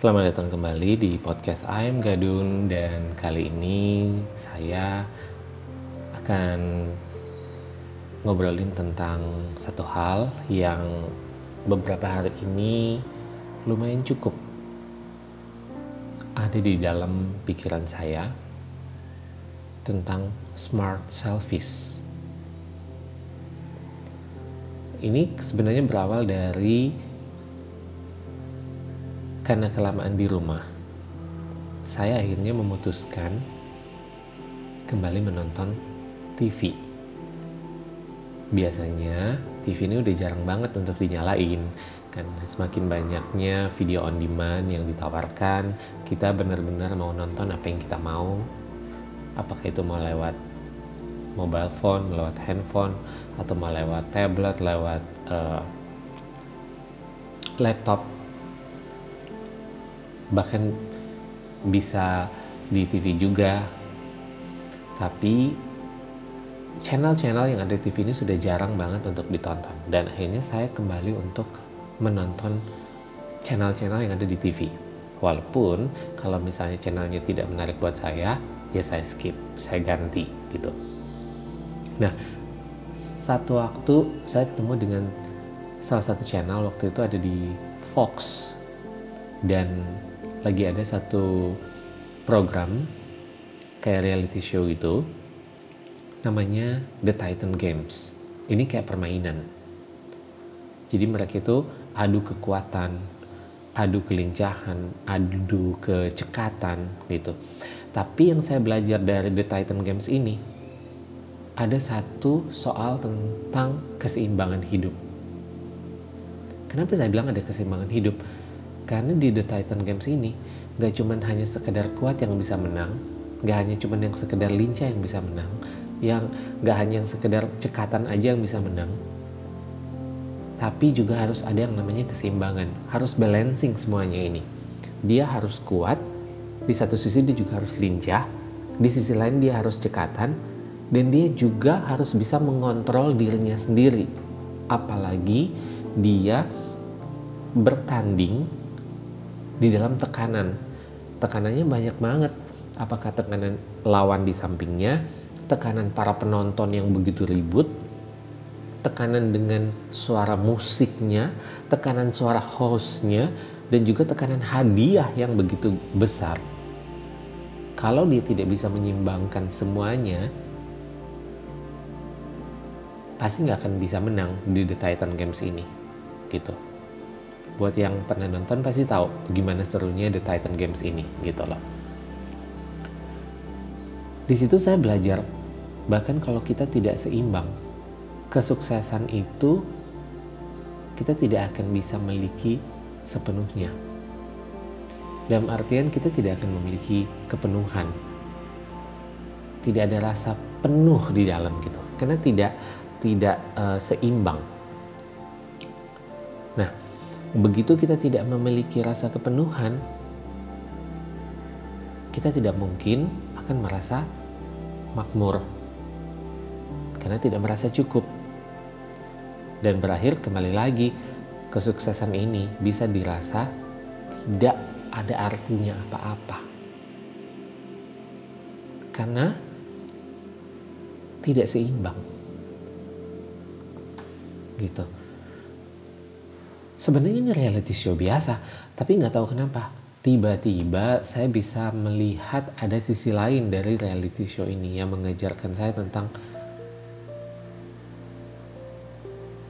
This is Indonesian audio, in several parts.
Selamat datang kembali di podcast I'm Gadun dan kali ini saya akan ngobrolin tentang satu hal yang beberapa hari ini lumayan cukup ada di dalam pikiran saya tentang smart selfies. Ini sebenarnya berawal dari karena kelamaan di rumah. Saya akhirnya memutuskan kembali menonton TV. Biasanya TV ini udah jarang banget untuk dinyalain kan semakin banyaknya video on demand yang ditawarkan kita benar-benar mau nonton apa yang kita mau apakah itu mau lewat mobile phone, lewat handphone, atau mau lewat tablet, lewat uh, laptop, bahkan bisa di TV juga. Tapi channel-channel yang ada di TV ini sudah jarang banget untuk ditonton dan akhirnya saya kembali untuk menonton channel-channel yang ada di TV. Walaupun kalau misalnya channelnya tidak menarik buat saya, ya saya skip, saya ganti gitu. Nah, satu waktu saya ketemu dengan salah satu channel waktu itu ada di Fox dan lagi ada satu program kayak reality show itu namanya The Titan Games. Ini kayak permainan. Jadi mereka itu adu kekuatan, adu kelincahan, adu kecekatan gitu. Tapi yang saya belajar dari The Titan Games ini ada satu soal tentang keseimbangan hidup. Kenapa saya bilang ada keseimbangan hidup? Karena di The Titan Games ini gak cuma hanya sekedar kuat yang bisa menang, gak hanya cuma yang sekedar lincah yang bisa menang, yang gak hanya yang sekedar cekatan aja yang bisa menang, tapi juga harus ada yang namanya keseimbangan, harus balancing semuanya ini. Dia harus kuat, di satu sisi dia juga harus lincah, di sisi lain dia harus cekatan, dan dia juga harus bisa mengontrol dirinya sendiri apalagi dia bertanding di dalam tekanan. Tekanannya banyak banget. Apakah tekanan lawan di sampingnya tekanan para penonton yang begitu ribut tekanan dengan suara musiknya tekanan suara hostnya dan juga tekanan hadiah yang begitu besar. Kalau dia tidak bisa menyimbangkan semuanya pasti nggak akan bisa menang di The Titan Games ini gitu buat yang pernah nonton pasti tahu gimana serunya The Titan Games ini gitu loh. Di situ saya belajar bahkan kalau kita tidak seimbang kesuksesan itu kita tidak akan bisa memiliki sepenuhnya. Dalam artian kita tidak akan memiliki kepenuhan. Tidak ada rasa penuh di dalam gitu. Karena tidak tidak uh, seimbang. Begitu kita tidak memiliki rasa kepenuhan, kita tidak mungkin akan merasa makmur karena tidak merasa cukup. Dan berakhir kembali lagi, kesuksesan ini bisa dirasa tidak ada artinya apa-apa. Karena tidak seimbang gitu sebenarnya ini reality show biasa tapi nggak tahu kenapa tiba-tiba saya bisa melihat ada sisi lain dari reality show ini yang mengajarkan saya tentang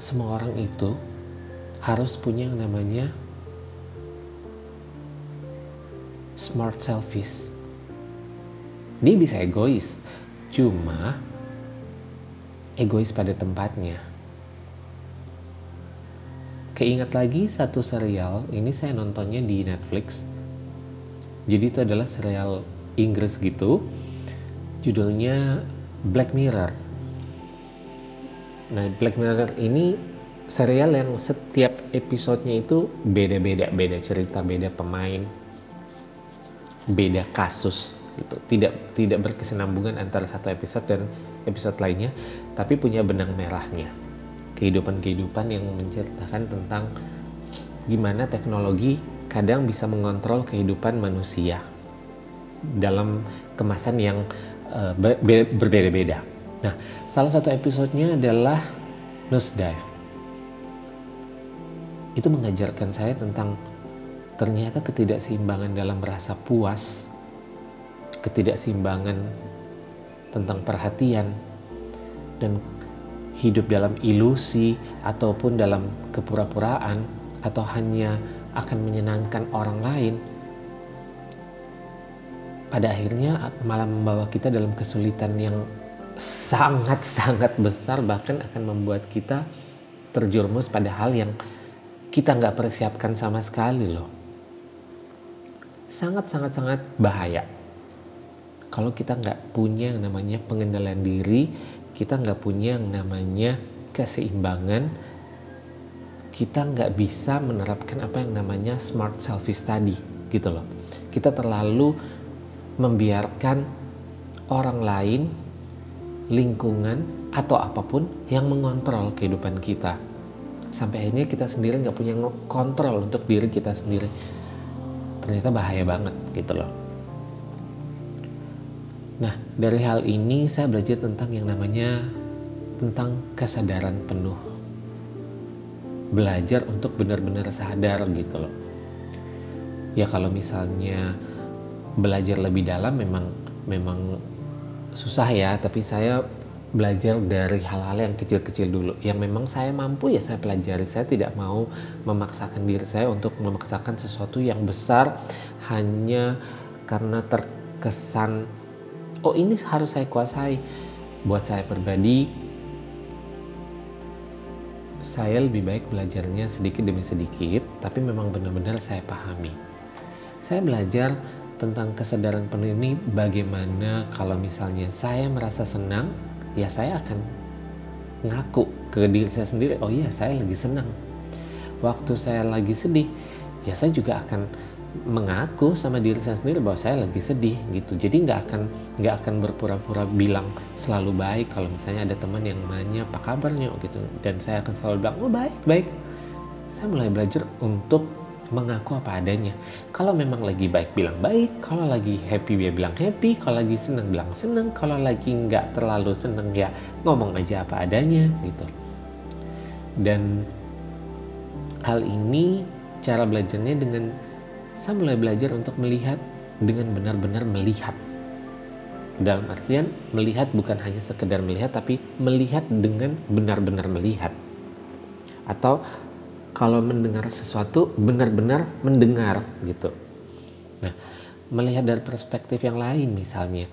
semua orang itu harus punya yang namanya smart selfies. Dia bisa egois, cuma egois pada tempatnya. Keingat lagi satu serial, ini saya nontonnya di Netflix. Jadi itu adalah serial Inggris gitu. Judulnya Black Mirror. Nah, Black Mirror ini serial yang setiap episodenya itu beda-beda, beda cerita, beda pemain, beda kasus gitu. Tidak tidak berkesinambungan antara satu episode dan episode lainnya, tapi punya benang merahnya kehidupan-kehidupan yang menceritakan tentang gimana teknologi kadang bisa mengontrol kehidupan manusia dalam kemasan yang uh, berbeda-beda. Nah, salah satu episodenya adalah nose dive. Itu mengajarkan saya tentang ternyata ketidakseimbangan dalam rasa puas, ketidakseimbangan tentang perhatian, dan hidup dalam ilusi ataupun dalam kepura-puraan atau hanya akan menyenangkan orang lain pada akhirnya malah membawa kita dalam kesulitan yang sangat-sangat besar bahkan akan membuat kita terjerumus pada hal yang kita nggak persiapkan sama sekali loh. Sangat-sangat-sangat bahaya. Kalau kita nggak punya yang namanya pengendalian diri kita nggak punya yang namanya keseimbangan kita nggak bisa menerapkan apa yang namanya smart selfie study gitu loh. Kita terlalu membiarkan orang lain lingkungan atau apa pun yang mengontrol kehidupan kita. Sampai akhirnya kita sendiri nggak punya kontrol untuk diri kita sendiri. Ternyata bahaya banget gitu loh nah dari hal ini saya belajar tentang yang namanya tentang kesadaran penuh. Belajar untuk benar-benar sadar gitu loh. Ya kalau misalnya belajar lebih dalam memang memang susah ya tapi saya belajar dari hal-hal yang kecil-kecil dulu. Yang memang saya mampu ya saya pelajari. Saya tidak mau memaksakan diri saya untuk memaksakan sesuatu yang besar hanya karena terkesan oh ini harus saya kuasai. Buat saya pribadi saya lebih baik belajarnya sedikit demi sedikit tapi memang benar-benar saya pahami. Saya belajar tentang kesadaran penuh ini bagaimana kalau misalnya saya merasa senang ya saya akan ngaku ke diri saya sendiri oh iya saya lagi senang. Waktu saya lagi sedih ya saya juga akan mengaku sama diri saya sendiri bahwa saya lagi sedih gitu jadi nggak akan nggak akan berpura-pura bilang selalu baik kalau misalnya ada teman yang nanya apa kabarnya gitu dan saya akan selalu bilang oh baik baik saya mulai belajar untuk mengaku apa adanya. Kalau memang lagi baik bilang baik, kalau lagi happy dia bilang happy, kalau lagi seneng bilang seneng, kalau lagi nggak terlalu seneng ya ngomong aja apa adanya gitu. Dan hal ini cara belajarnya dengan saya mulai belajar untuk melihat dengan benar-benar melihat. Dalam artian melihat bukan hanya sekedar melihat tapi melihat dengan benar-benar melihat. Atau kalau mendengar sesuatu benar-benar mendengar gitu. Nah, melihat dari perspektif yang lain misalnya,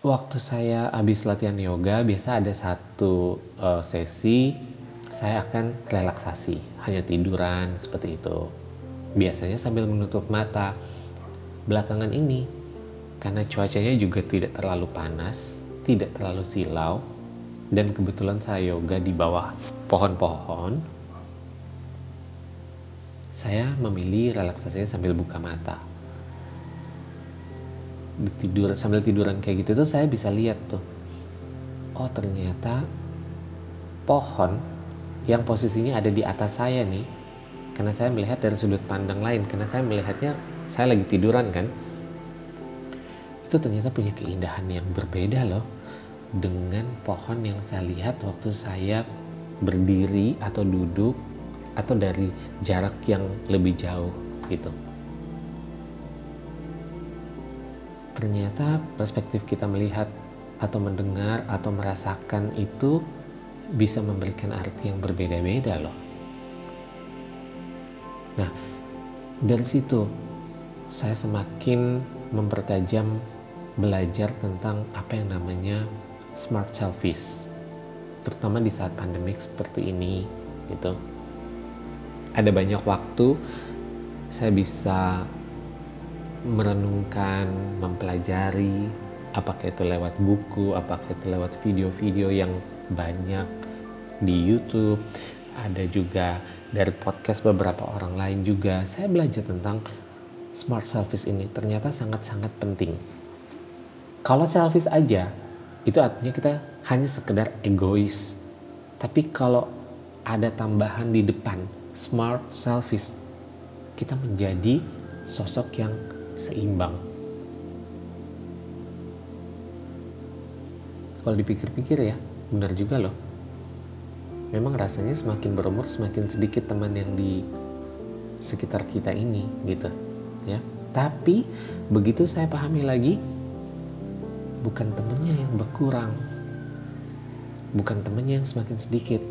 waktu saya habis latihan yoga biasa ada satu uh, sesi saya akan relaksasi, hanya tiduran seperti itu. Biasanya sambil menutup mata. Belakangan ini karena cuacanya juga tidak terlalu panas, tidak terlalu silau, dan kebetulan saya yoga di bawah pohon-pohon saya memilih relaksasinya sambil buka mata tidur sambil tiduran kayak gitu tuh saya bisa lihat tuh oh ternyata pohon yang posisinya ada di atas saya nih karena saya melihat dari sudut pandang lain karena saya melihatnya saya lagi tiduran kan itu ternyata punya keindahan yang berbeda loh dengan pohon yang saya lihat waktu saya berdiri atau duduk atau dari jarak yang lebih jauh gitu. Ternyata perspektif kita melihat atau mendengar atau merasakan itu bisa memberikan arti yang berbeda-beda loh. Nah, dari situ saya semakin mempertajam belajar tentang apa yang namanya smart selfies terutama di saat pandemik seperti ini gitu. Ada banyak waktu saya bisa merenungkan mempelajari apakah itu lewat buku apakah itu lewat video-video yang banyak di YouTube ada juga dari podcast beberapa orang lain juga. Saya belajar tentang smart selfies ini. Ternyata sangat-sangat penting. Kalau selfies aja itu artinya kita hanya sekedar egois. Tapi kalau ada tambahan di depan smart selfish kita menjadi sosok yang seimbang. Kalau dipikir-pikir ya benar juga loh memang rasanya semakin berumur semakin sedikit teman yang di sekitar kita ini gitu ya. Tapi begitu saya pahami lagi bukan temennya yang berkurang. Bukan temennya yang semakin sedikit.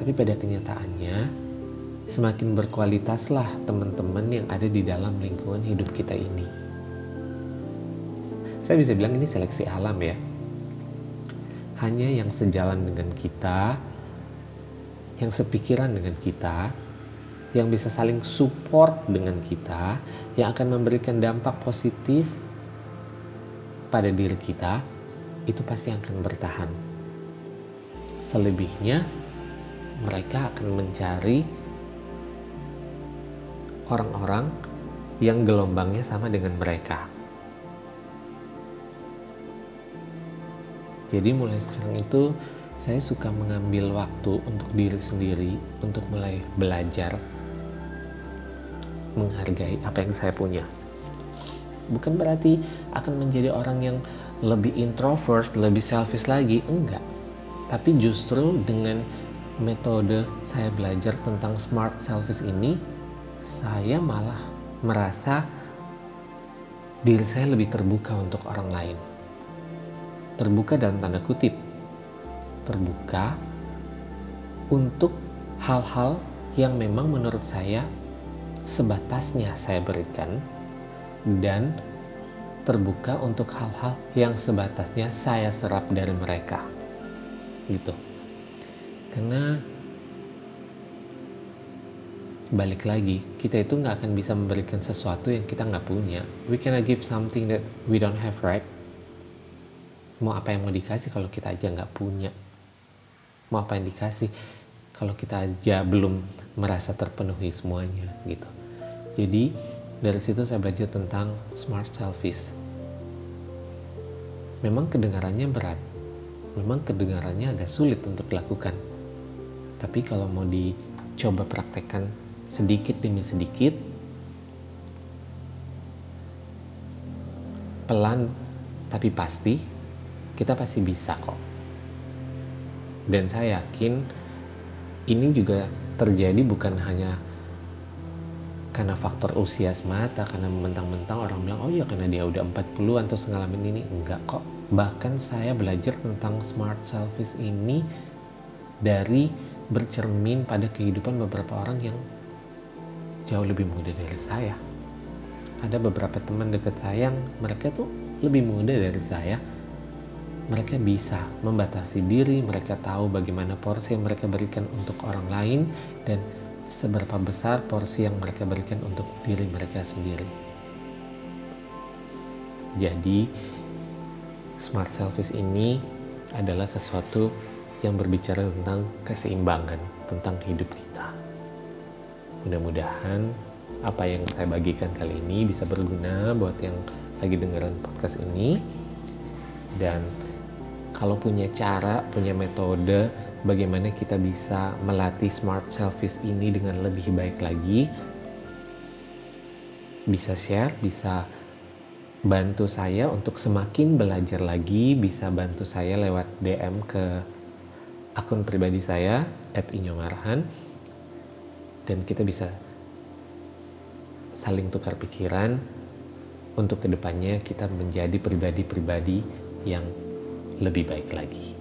Tapi pada kenyataannya semakin berkualitaslah teman-teman yang ada di dalam lingkungan hidup kita ini. Saya bisa bilang ini seleksi alam ya hanya yang sejalan dengan kita yang sepikiran dengan kita yang bisa saling support dengan kita, yang akan memberikan dampak positif pada diri kita, itu pasti akan bertahan. Selebihnya, mereka akan mencari orang-orang yang gelombangnya sama dengan mereka. Jadi mulai sekarang itu saya suka mengambil waktu untuk diri sendiri untuk mulai belajar menghargai apa yang saya punya. Bukan berarti akan menjadi orang yang lebih introvert, lebih selfish lagi, enggak. Tapi justru dengan metode saya belajar tentang smart selfish ini, saya malah merasa diri saya lebih terbuka untuk orang lain. Terbuka dalam tanda kutip. Terbuka untuk hal-hal yang memang menurut saya sebatasnya saya berikan dan terbuka untuk hal-hal yang sebatasnya saya serap dari mereka. Gitu. Karena balik lagi kita itu nggak akan bisa memberikan sesuatu yang kita nggak punya. We cannot give something that we don't have right mau apa yang mau dikasih kalau kita aja nggak punya? Mau apa yang dikasih kalau kita aja belum merasa terpenuhi semuanya gitu. Jadi dari situ saya belajar tentang smart selfish memang kedengarannya berat. Memang kedengarannya agak sulit untuk dilakukan. Tapi kalau mau dicoba praktekkan sedikit demi sedikit pelan tapi pasti kita pasti bisa kok. Dan saya yakin ini juga terjadi bukan hanya karena faktor usia semata karena mentang-mentang orang bilang oh ya karena dia udah 40-an terus ngalamin ini. Enggak kok. Bahkan saya belajar tentang smart selfish ini dari bercermin pada kehidupan beberapa orang yang jauh lebih muda dari saya. Ada beberapa teman dekat saya yang mereka tuh lebih muda dari saya mereka bisa membatasi diri, mereka tahu bagaimana porsi yang mereka berikan untuk orang lain dan seberapa besar porsi yang mereka berikan untuk diri mereka sendiri. Jadi, smart selfish ini adalah sesuatu yang berbicara tentang keseimbangan, tentang hidup kita. Mudah-mudahan apa yang saya bagikan kali ini bisa berguna buat yang lagi dengerin podcast ini dan kalau punya cara, punya metode bagaimana kita bisa melatih smart selfish ini dengan lebih baik lagi, bisa share, bisa bantu saya untuk semakin belajar lagi, bisa bantu saya lewat DM ke akun pribadi saya @inyomarhan. Dan kita bisa saling tukar pikiran untuk ke depannya kita menjadi pribadi-pribadi yang lebih baik lagi.